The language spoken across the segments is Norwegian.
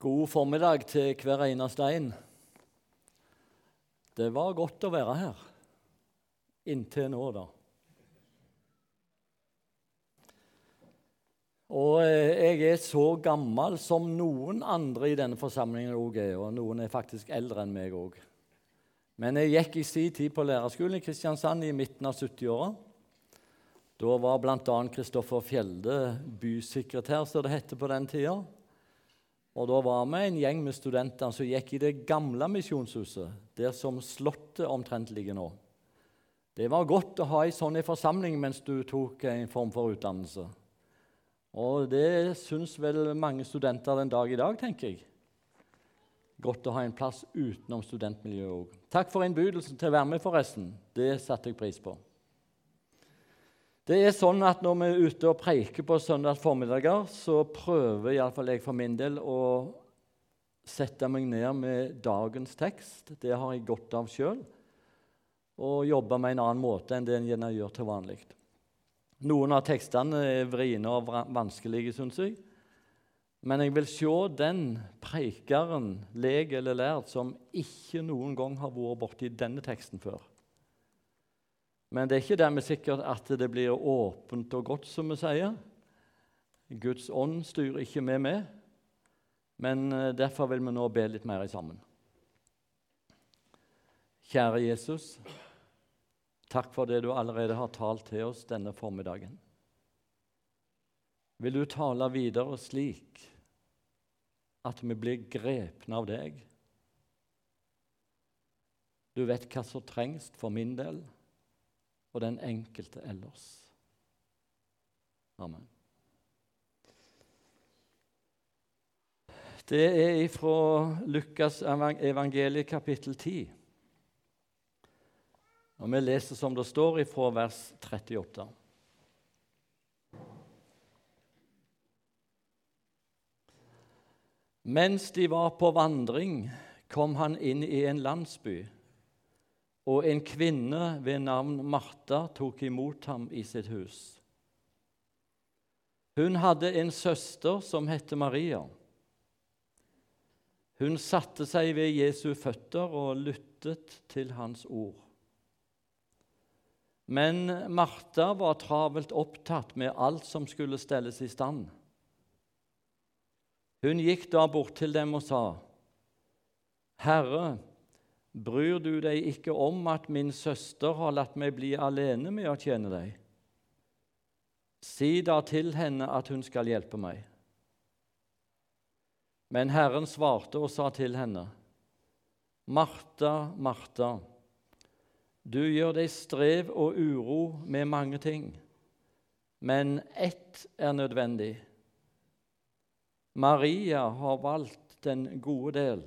God formiddag til hver eneste en. Det var godt å være her. Inntil nå, da. Og eh, jeg er så gammel som noen andre i denne forsamlingen òg er. Og noen er faktisk eldre enn meg òg. Men jeg gikk i sin tid på lærerskolen i Kristiansand i midten av 70-åra. Da var bl.a. Kristoffer Fjelde bysekretær, som det het på den tida. Og Da var vi en gjeng med studenter som gikk i det gamle misjonshuset, der som Slottet omtrent ligger nå. Det var godt å ha ei sånn forsamling mens du tok en form for utdannelse. Og det syns vel mange studenter den dag i dag, tenker jeg. Godt å ha en plass utenom studentmiljøet òg. Takk for innbydelsen til å være med, forresten. Det satte jeg pris på. Det er sånn at Når vi er ute og preiker på søndags formiddager, så prøver iallfall jeg for min del å sette meg ned med dagens tekst. Det har jeg godt av sjøl. Og jobbe med en annen måte enn det en gjerne gjør til vanlig. Noen av tekstene er vriene og vanskelige, syns jeg. Men jeg vil se den preikeren, lek eller lærd, som ikke noen gang har vært borti denne teksten før. Men det er ikke dermed sikkert at det blir åpent og godt, som vi sier. Guds ånd styrer ikke med, men eh, derfor vil vi nå be litt mer sammen. Kjære Jesus, takk for det du allerede har talt til oss denne formiddagen. Vil du tale videre slik at vi blir grepne av deg? Du vet hva som trengs for min del og den enkelte ellers. Amen. Det er fra Lukas evangeliet kapittel 10. Og Vi leser som det står ifra vers 38. Mens de var på vandring, kom han inn i en landsby og en kvinne ved navn Martha tok imot ham i sitt hus. Hun hadde en søster som het Maria. Hun satte seg ved Jesu føtter og lyttet til hans ord. Men Martha var travelt opptatt med alt som skulle stelles i stand. Hun gikk da bort til dem og sa, 'Herre, Bryr du deg ikke om at min søster har latt meg bli alene med å tjene deg? Si da til henne at hun skal hjelpe meg. Men Herren svarte og sa til henne, Martha, Martha, du gjør deg strev og uro med mange ting, men ett er nødvendig. Maria har valgt den gode del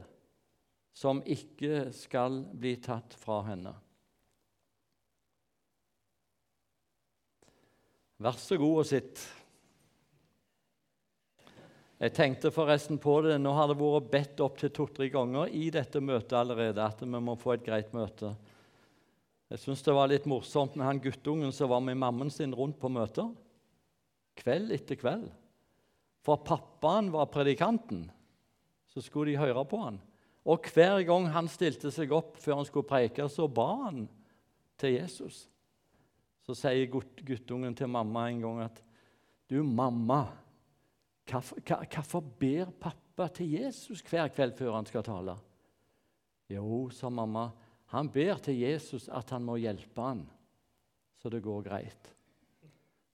som ikke skal bli tatt fra henne. Vær så god og sitt. Jeg tenkte forresten på det. Nå har det vært bedt opp til to-tre ganger i dette møtet allerede at vi må få et greit møte. Jeg syns det var litt morsomt med han guttungen som var med mammen sin rundt på møter. Kveld etter kveld. For pappaen var predikanten, så skulle de høre på han. Og hver gang han stilte seg opp før han skulle preke, så ba han til Jesus. Så sier guttungen til mamma en gang at Du, mamma, hvorfor ber pappa til Jesus hver kveld før han skal tale? Jo, sa mamma, han ber til Jesus at han må hjelpe han, så det går greit.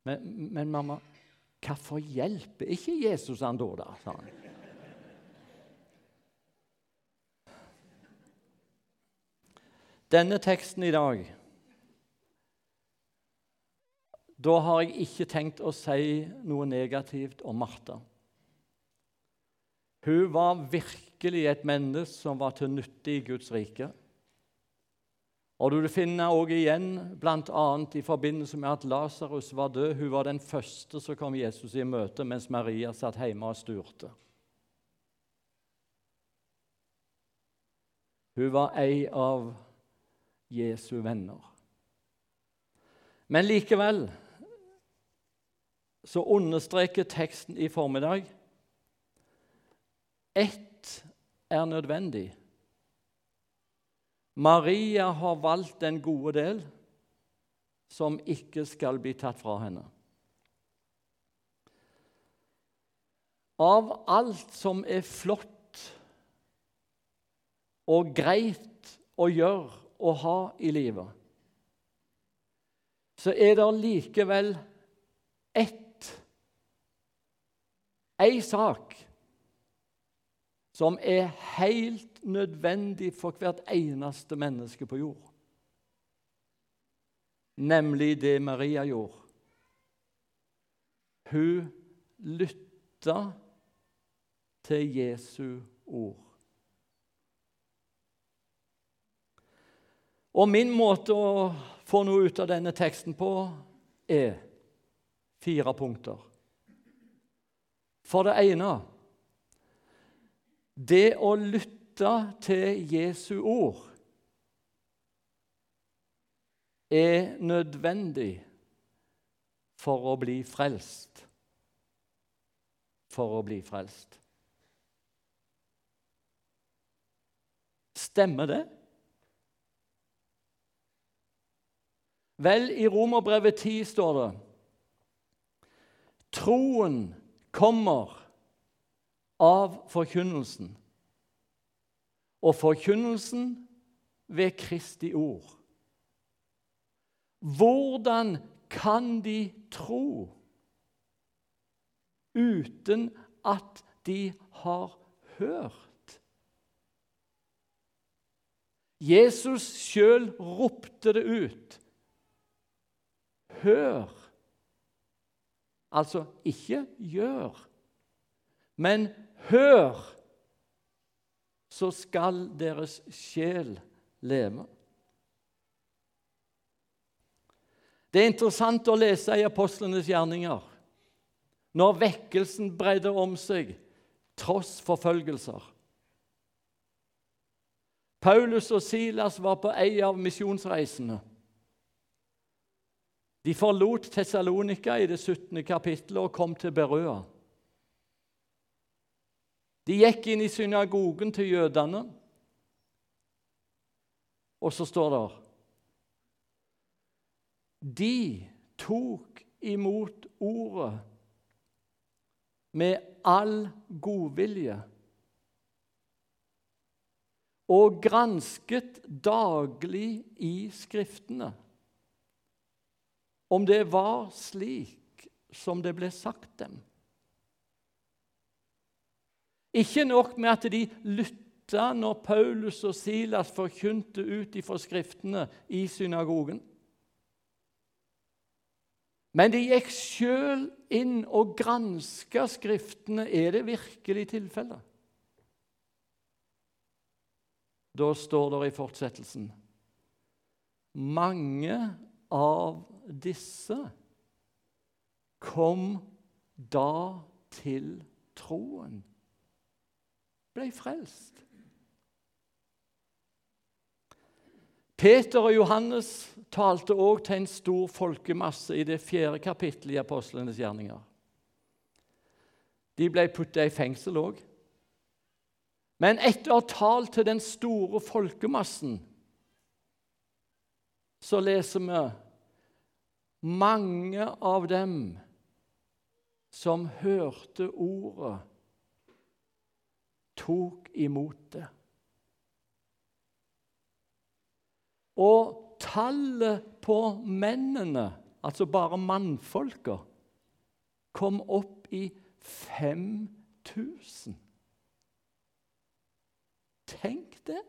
Men, men mamma, hvorfor hjelper ikke Jesus han da, da? sa han. Denne teksten i dag Da har jeg ikke tenkt å si noe negativt om Martha. Hun var virkelig et menneske som var til nytte i Guds rike. Og Du finner også igjen bl.a. i forbindelse med at Lasarus var død. Hun var den første som kom Jesus i møte mens Maria satt hjemme og sturte. Hun var ei av Jesu venner. Men likevel så understreker teksten i formiddag ett er nødvendig. Maria har valgt den gode del som ikke skal bli tatt fra henne. Av alt som er flott og greit å gjøre og ha i livet, så er det likevel ett Ei sak som er helt nødvendig for hvert eneste menneske på jord. Nemlig det Maria gjorde. Hun lytta til Jesu ord. Og min måte å få noe ut av denne teksten på er fire punkter. For det ene det å lytte til Jesu ord er nødvendig for å bli frelst. For å bli frelst. Stemmer det? Vel, i Romerbrevet 10 står det Troen kommer av forkynnelsen, og forkynnelsen ved Kristi ord. Hvordan kan de tro uten at de har hørt? Jesus sjøl ropte det ut. Hør. Altså ikke gjør, men hør, så skal deres sjel leve. Det er interessant å lese i apostlenes gjerninger når vekkelsen bredde om seg tross forfølgelser. Paulus og Silas var på ei av misjonsreisene. De forlot Tessalonika i det 17. kapittelet og kom til Berøa. De gikk inn i synagogen til jødene, og så står det De tok imot ordet med all godvilje og gransket daglig i Skriftene om det var slik som det ble sagt dem. Ikke nok med at de lytta når Paulus og Silas forkynte ut ifra Skriftene i synagogen. Men de gikk sjøl inn og granska Skriftene. Er det virkelig tilfellet? Da står det i fortsettelsen Mange av disse kom da til troen, ble frelst. Peter og Johannes talte òg til en stor folkemasse i det fjerde kapittelet i apostlenes gjerninger. De ble putta i fengsel òg. Men etter å ha talt til den store folkemassen så leser vi mange av dem som hørte ordet, tok imot det. Og tallet på mennene, altså bare mannfolka, kom opp i 5000. Tenk det!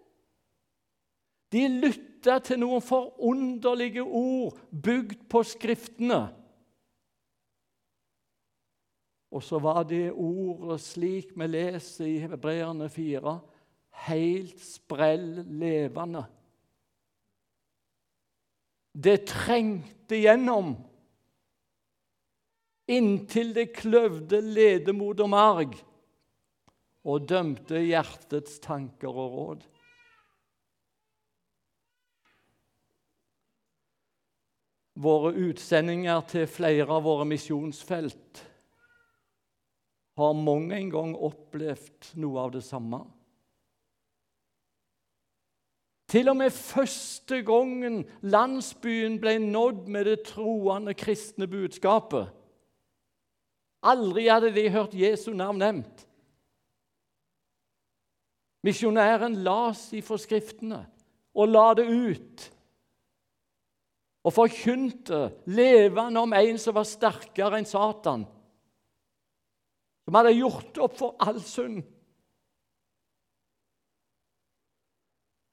De lytta til noen forunderlige ord bygd på Skriftene. Og så var det ordet, slik vi leser i Hebreerne 4, helt sprell levende. Det trengte gjennom inntil det kløvde ledemot og marg og dømte hjertets tanker og råd. Våre utsendinger til flere av våre misjonsfelt har mange en gang opplevd noe av det samme. Til og med første gangen landsbyen ble nådd med det troende kristne budskapet. Aldri hadde de hørt Jesu navn nevnt. Misjonæren las ifra Skriftene og la det ut. Og forkynte levende om en som var sterkere enn Satan. Som hadde gjort opp for all synd.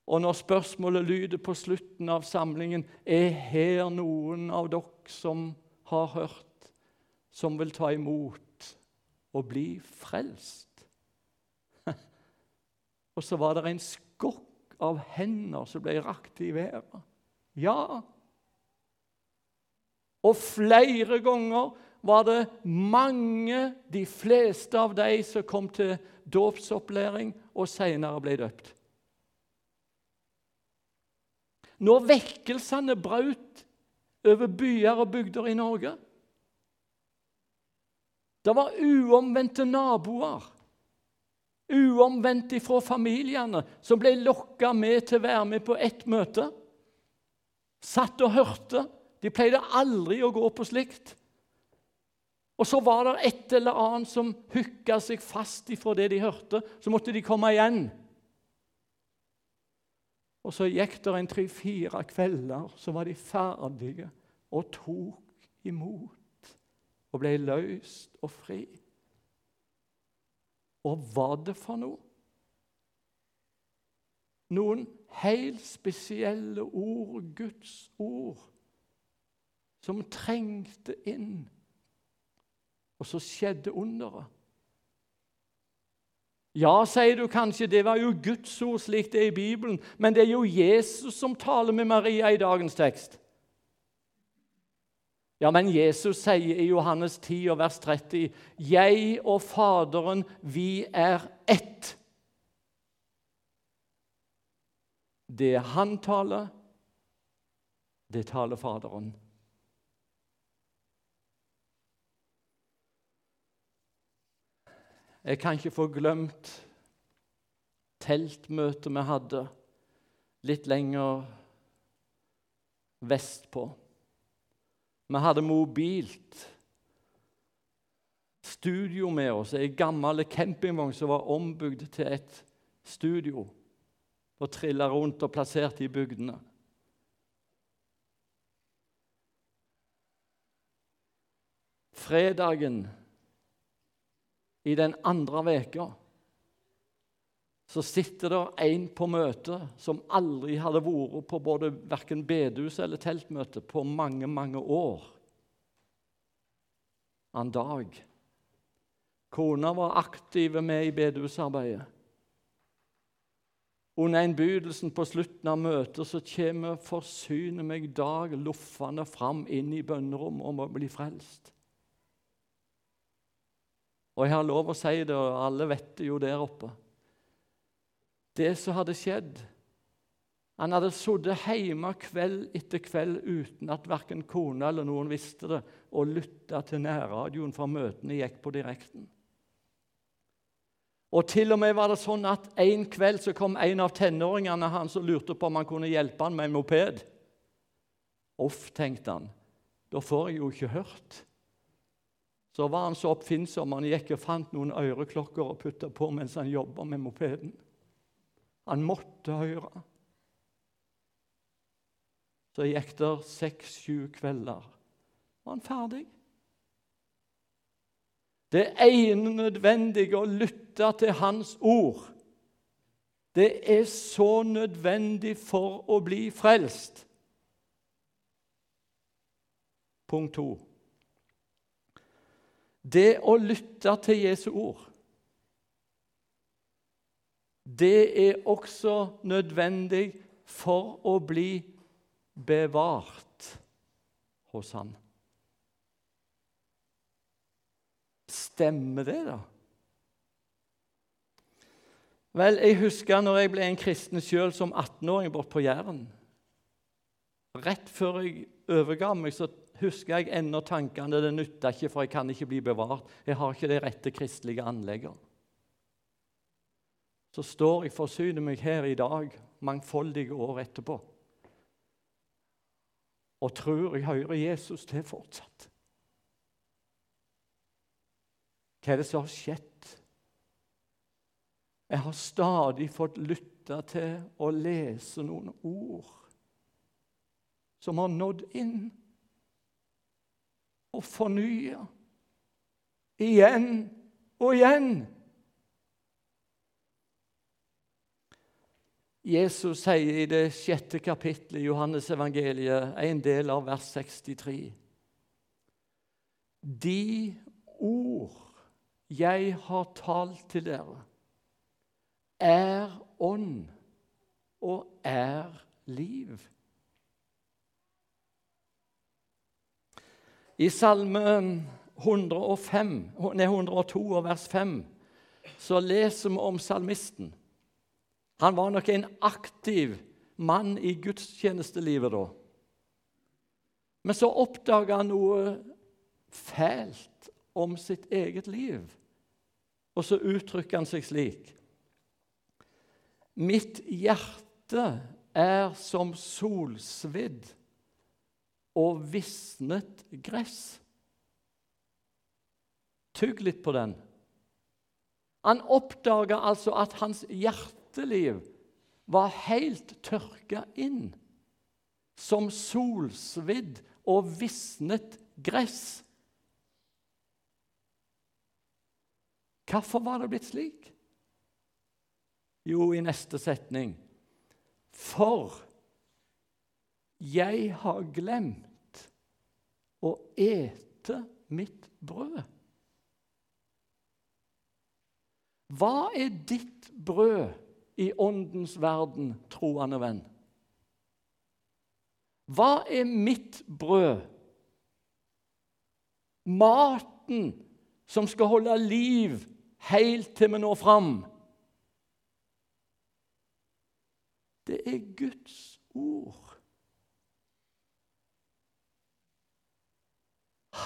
Og når spørsmålet lyder på slutten av samlingen er her noen av dere som har hørt, som vil ta imot og bli frelst? og så var det en skokk av hender som ble rakt i været. Ja. Og flere ganger var det mange, de fleste av de som kom til dåpsopplæring og senere ble døpt. Når vekkelsene brøt over byer og bygder i Norge Det var uomvendte naboer, uomvendt fra familiene, som ble lokka med til å være med på ett møte. Satt og hørte. De pleide aldri å gå på slikt. Og så var det et eller annet som hooka seg fast ifra det de hørte. Så måtte de komme igjen. Og så gikk det en tre-fire kvelder, så var de ferdige og tok imot og ble løst og fri. Og hva det for noe? Noen helt spesielle ord, Guds ord, som trengte inn. Og så skjedde underet. Ja, sier du kanskje, det var jo Guds ord slik det er i Bibelen, men det er jo Jesus som taler med Maria i dagens tekst. Ja, men Jesus sier i Johannes 10 og vers 30.: Jeg og Faderen, vi er ett. Det han taler, det taler Faderen. Jeg kan ikke få glemt teltmøtet vi hadde litt lenger vestpå. Vi hadde mobilt studio med oss, ei gammel campingvogn som var ombygd til et studio og trilla rundt og plassert i bygdene. Fredagen i den andre veka så sitter det en på møte som aldri hadde vært på både verken bedehus eller teltmøte på mange, mange år. En dag. Kona var aktiv med i bedehusarbeidet. Under innbydelsen på slutten av møtet så kommer 'Forsyne meg Dag' loffende fram inn i bønnerommet om å bli frelst. Og jeg har lov å si det, og alle vet det jo der oppe. Det som hadde skjedd Han hadde sittet hjemme kveld etter kveld uten at verken kona eller noen visste det, og lytta til nærradioen fra møtene gikk på direkten. Og til og med var det sånn at En kveld så kom en av tenåringene hans og lurte på om han kunne hjelpe han med en moped. Uff, tenkte han. Da får jeg jo ikke hørt. Så var han så oppfinnsom han gikk og fant noen øreklokker og putta på mens han jobba med mopeden. Han måtte høre. Så gikk det seks-sju kvelder, var han ferdig. Det ene nødvendige å lytte til Hans ord. Det er så nødvendig for å bli frelst. Punkt to. Det å lytte til Jesu ord, det er også nødvendig for å bli bevart hos Han. Stemmer det, da? Vel, Jeg husker når jeg ble en kristen sjøl som 18-åring borte på Jæren. Rett før jeg overga meg, så husker jeg ennå tankene. Det nytter ikke, for jeg kan ikke bli bevart. Jeg har ikke de rette kristelige anleggene. så står jeg forsyner meg her i dag, mangfoldige år etterpå, og tror jeg hører Jesus til fortsatt. Hva er det som har skjedd? Jeg har stadig fått lytte til og lese noen ord som har nådd inn og fornye. igjen og igjen. Jesus sier i det sjette kapittelet i Johannes evangeliet, en del av vers 63 De ord jeg har talt til dere, er ånd og er liv. I Salme 105, nei, 102 vers 5 så leser vi om salmisten. Han var nok en aktiv mann i gudstjenestelivet da. Men så oppdaga han noe fælt om sitt eget liv. Og så uttrykker han seg slik Mitt hjerte er som solsvidd og visnet gress. Tygg litt på den. Han oppdaga altså at hans hjerteliv var helt tørka inn, som solsvidd og visnet gress. Hvorfor var det blitt slik? Jo, i neste setning For jeg har glemt å ete mitt brød. Hva er ditt brød i åndens verden, troende venn? Hva er mitt brød? Maten som skal holde liv helt til vi når fram. Det er Guds ord.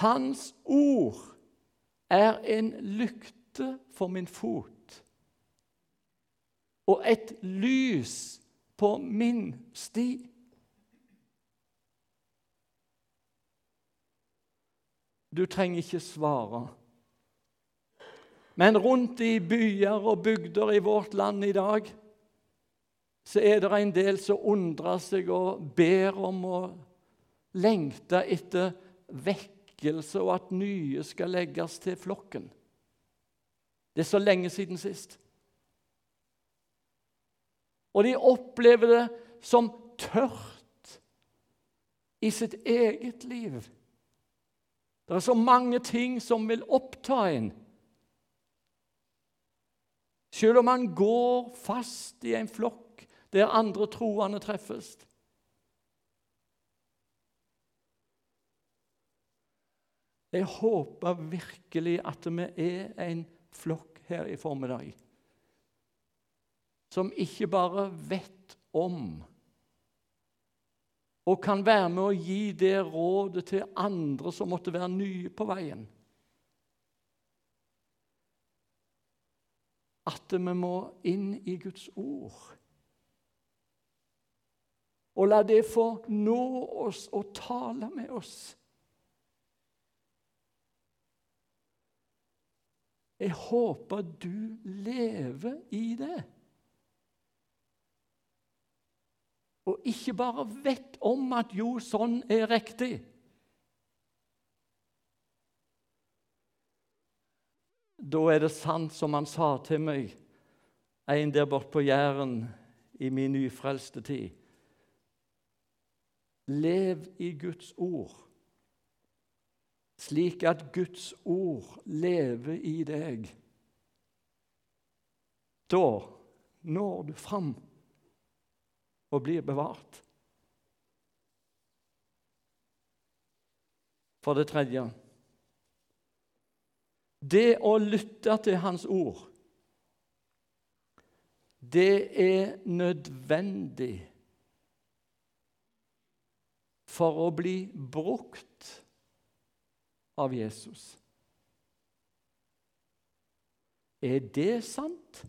Hans ord er en lykte for min fot og et lys på min sti. Du trenger ikke svare. Men rundt i byer og bygder i vårt land i dag så er det en del som undrer seg og ber om å lengte etter vekkelse og at nye skal legges til flokken. Det er så lenge siden sist. Og de opplever det som tørt i sitt eget liv. Det er så mange ting som vil oppta en. Selv om man går fast i en flokk der andre troende treffes. Jeg håper virkelig at vi er en flokk her i formiddag som ikke bare vet om og kan være med å gi det rådet til andre som måtte være nye på veien. At vi må inn i Guds ord og la det få nå oss og tale med oss. Jeg håper du lever i det. Og ikke bare vet om at jo, sånn er riktig. Da er det sant som han sa til meg, en der borte på Jæren i min nyfrelste tid. Lev i Guds ord, slik at Guds ord lever i deg. Da når du fram og blir bevart. For det tredje Det å lytte til Hans ord, det er nødvendig for å bli brukt av Jesus. Er det sant?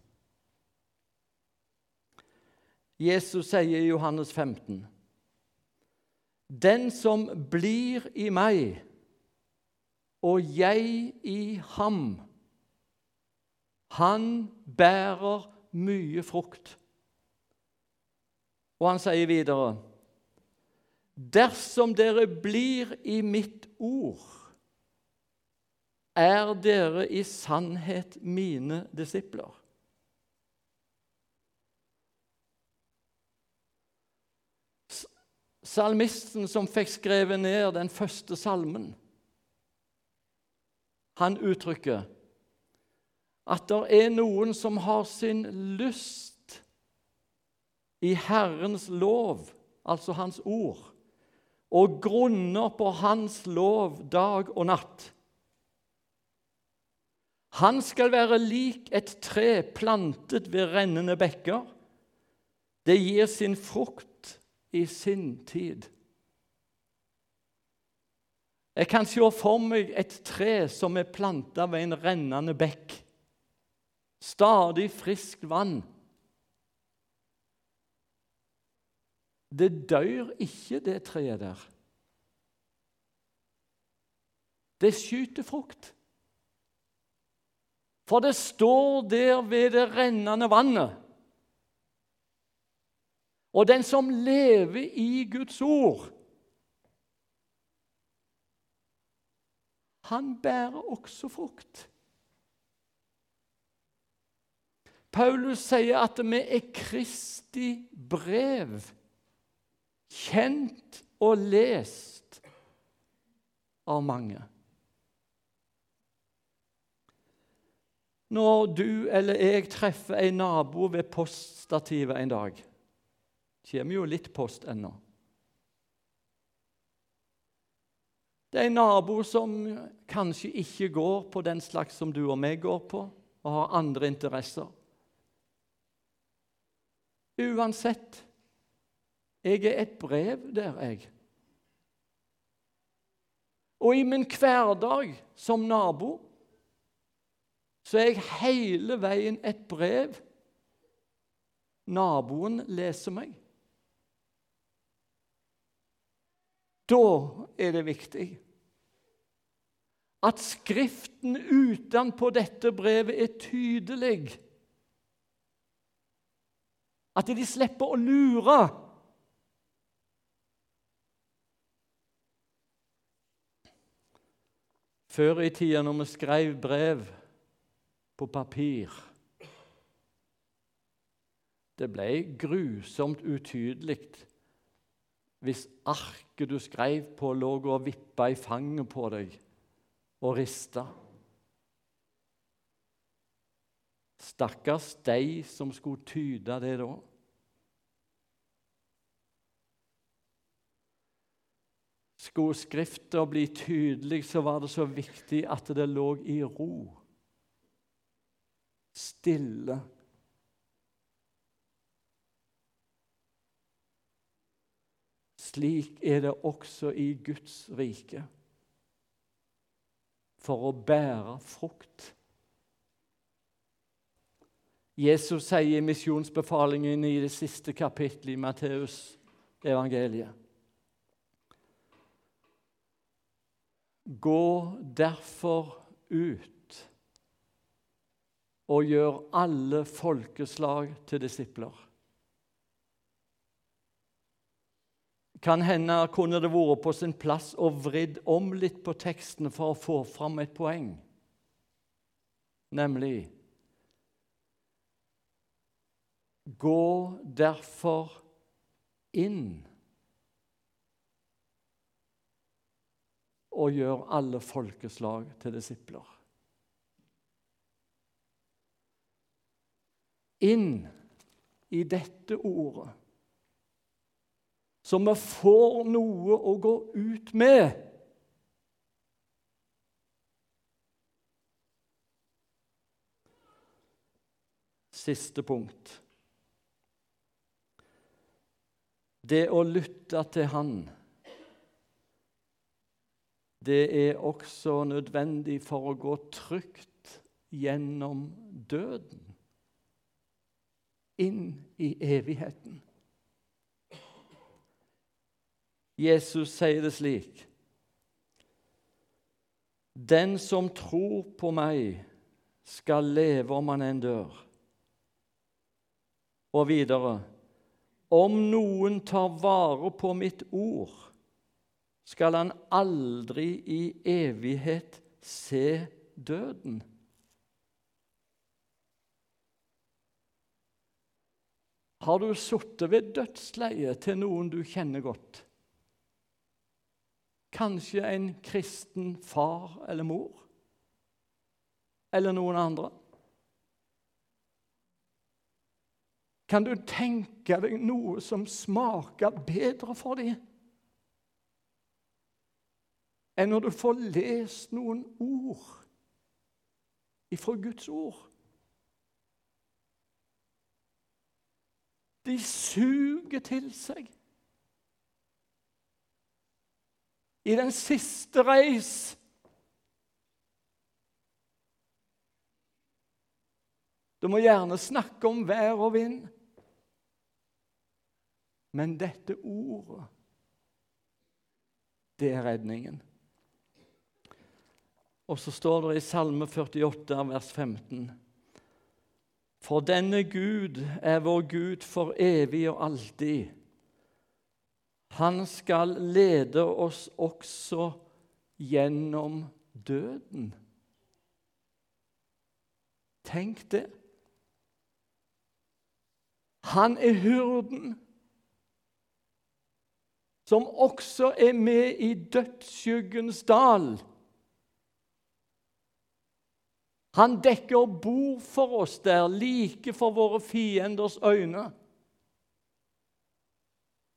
Jesus sier i Johannes 15.: Den som blir i meg, og jeg i ham, han bærer mye frukt. Og han sier videre.: Dersom dere blir i mitt ord, er dere i sannhet mine disipler. Salmisten som fikk skrevet ned den første salmen, han uttrykker at det er noen som har sin lyst i Herrens lov, altså Hans ord, og grunner på Hans lov dag og natt. Han skal være lik et tre plantet ved rennende bekker. Det gir sin frukt i sin tid. Jeg kan se for meg et tre som er planta ved en rennende bekk. Stadig friskt vann. Det dør ikke, det treet der. Det skyter frukt. For det står der ved det rennende vannet. Og den som lever i Guds ord, han bærer også frukt. Paulus sier at vi er Kristi brev, kjent og lest av mange. Når du eller jeg treffer en nabo ved poststativet en dag Det kommer jo litt post ennå. Det er en nabo som kanskje ikke går på den slags som du og meg går på, og har andre interesser. Uansett jeg er et brev der, jeg. Og i min hverdag som nabo så er jeg hele veien et brev. Naboen leser meg. Da er det viktig at Skriften utenpå dette brevet er tydelig. At de slipper å lure. Før i tida, når vi skrev brev på papir. Det ble grusomt utydelig hvis arket du skrev på, lå og vippa i fanget på deg og rista. Stakkars deg som skulle tyde det da. Skulle Skrifta bli tydelig, så var det så viktig at det lå i ro stille. Slik er det også i Guds rike. For å bære frukt. Jesus sier i misjonsbefalingen i det siste kapittelet i Matteus evangeliet. Gå derfor ut og gjør alle folkeslag til disipler. Kan hende kunne det vært på sin plass å vridd om litt på teksten for å få fram et poeng, nemlig Gå derfor inn og gjør alle folkeslag til disipler. Inn i dette ordet, så vi får noe å gå ut med. Siste punkt. Det å lytte til Han, det er også nødvendig for å gå trygt gjennom døden. Inn i evigheten. Jesus sier det slik Den som tror på meg, skal leve om han enn dør. Og videre Om noen tar vare på mitt ord, skal han aldri i evighet se døden. Har du sittet ved dødsleiet til noen du kjenner godt? Kanskje en kristen far eller mor? Eller noen andre? Kan du tenke deg noe som smaker bedre for dem enn når du får lest noen ord ifra Guds ord? De suger til seg. I den siste reis Du må gjerne snakke om vær og vind. Men dette ordet, det er redningen. Og så står det i Salme 48, vers 15. For denne Gud er vår Gud for evig og alltid. Han skal lede oss også gjennom døden. Tenk det. Han er hyrden som også er med i dødsskyggens dal. Han dekker bord for oss der, like for våre fienders øyne.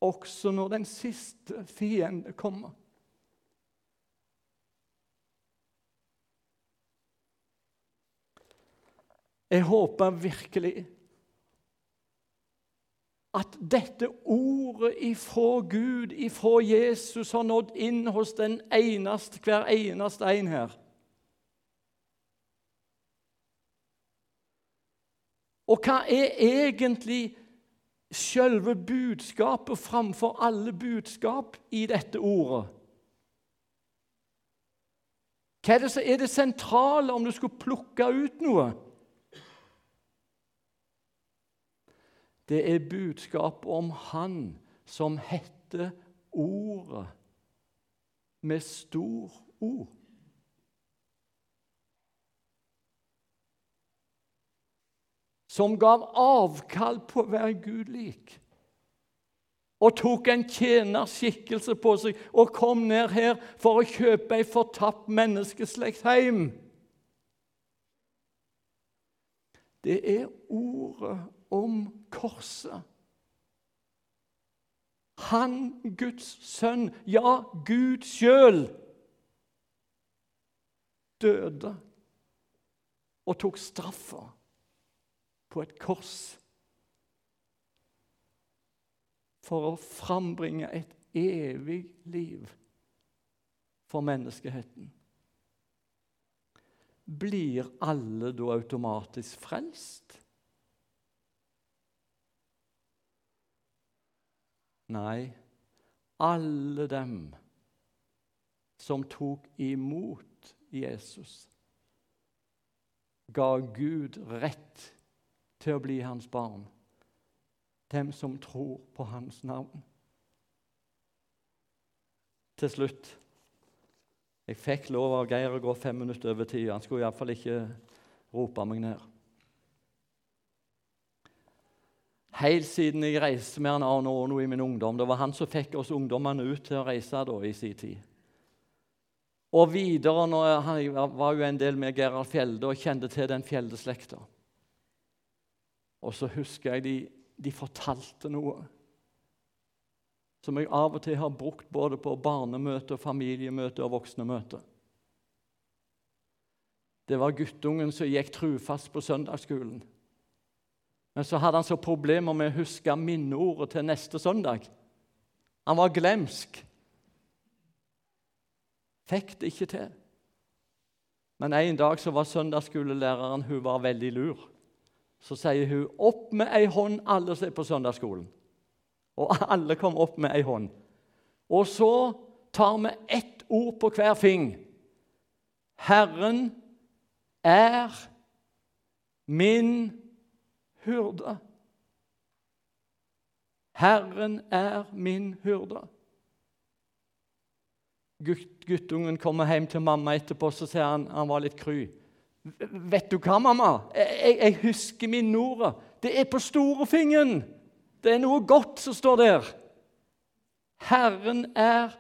Også når den siste fiende kommer. Jeg håper virkelig at dette ordet ifra Gud, ifra Jesus, har nådd inn hos den eneste, hver eneste en her. Og hva er egentlig selve budskapet framfor alle budskap i dette ordet? Hva er det som er det sentrale om du skulle plukke ut noe? Det er budskapet om Han som heter Ordet med stor O. som gav avkall på å være Gud lik. Og tok en tjenerskikkelse på seg og kom ned her for å kjøpe ei fortapt menneskeslekt hjem. Det er ordet om korset. Han, Guds sønn, ja, Gud sjøl, døde og tok straffa på et kors for å frambringe et evig liv for menneskeheten. Blir alle da automatisk frelst? Nei, alle dem som tok imot Jesus, ga Gud rett til å bli hans barn. Dem som tror på hans navn. Til slutt Jeg fikk lov av Geir å gå fem minutter over tid. Han skulle iallfall ikke rope meg ned. Helt siden jeg reiste med han Arne Orno i min ungdom. Det var han som fikk oss ungdommene ut til å reise da, i sin tid. Og videre, når Han var jo en del med Gerhard Fjelde og kjente til den Fjelde-slekta. Og så husker jeg de, de fortalte noe som jeg av og til har brukt både på barnemøte, familiemøte og voksne møte. Det var guttungen som gikk trufast på søndagsskolen. Men så hadde han så problemer med å huske minneordet til neste søndag. Han var glemsk. Fikk det ikke til. Men en dag så var søndagsskolelæreren hun var veldig lur. Så sier hun 'opp med ei hånd, alle som er på søndagsskolen'. Og alle kom opp med ei hånd. Og så tar vi ett ord på hver fing. Herren er min hyrde. Herren er min hyrde. Gutt, guttungen kommer hjem til mamma etterpå så sier han han var litt kry. Vet du hva, mamma? Jeg, jeg husker min Nora. Det er på storefingeren. Det er noe godt som står der. Herren er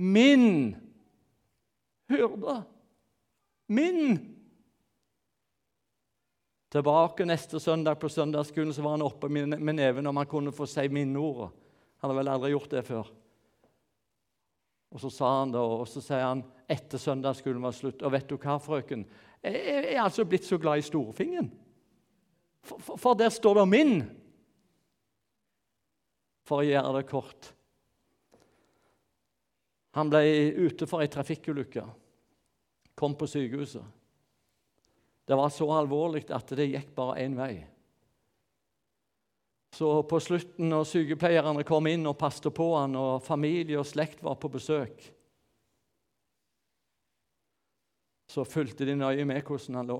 min hyrde. Min. Tilbake neste søndag på søndagsskolen så var han oppe med neven om han kunne få si minneordet. Han hadde vel aldri gjort det før. Og Så sa han det, og så sier han etter søndagsskolen var slutt Og vet du hva, frøken? Jeg er altså blitt så glad i storfingen. For, for, for der står det 'min'. For å gjøre det kort. Han ble ute for ei trafikkulykke. Kom på sykehuset. Det var så alvorlig at det gikk bare én vei. Så på slutten, når sykepleierne kom inn og passet på han, og familie og slekt var på besøk, så fulgte de nøye med hvordan han lå.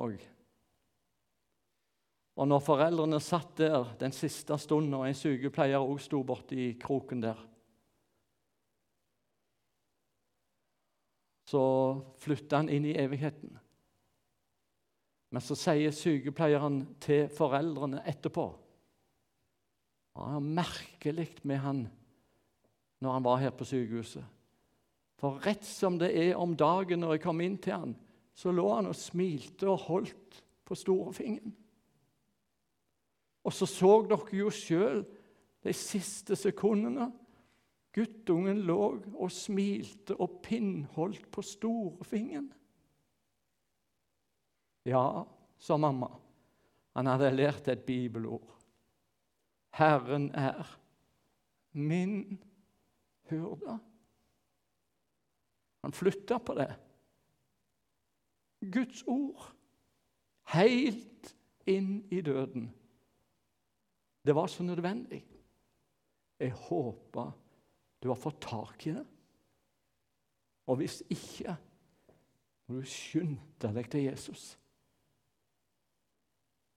Og når foreldrene satt der den siste stunden, og en sykepleier også sto borti kroken der, så flytta han inn i evigheten. Men så sier sykepleieren til foreldrene etterpå Det var merkelig med han når han var her på sykehuset. For rett som det er om dagen når jeg kom inn til han, så lå han og smilte og holdt på storefingeren. Og så så dere jo sjøl de siste sekundene Guttungen lå og smilte og pinnholdt på storefingeren. Ja, sa mamma. Han hadde lært et bibelord. Herren er min hyrde. Han flytta på det. Guds ord. Helt inn i døden. Det var så nødvendig. Jeg håper du har fått tak i det. Og hvis ikke, må du skynde deg til Jesus.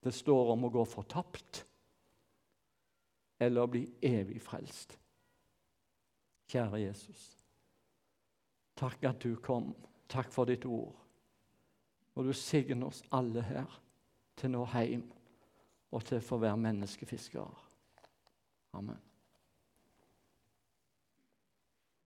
Det står om å gå fortapt eller å bli evig frelst. Kjære Jesus. Takk at du kom. Takk for ditt ord. Og du signer oss alle her til nå hjem og til å få være menneskefiskere. Amen.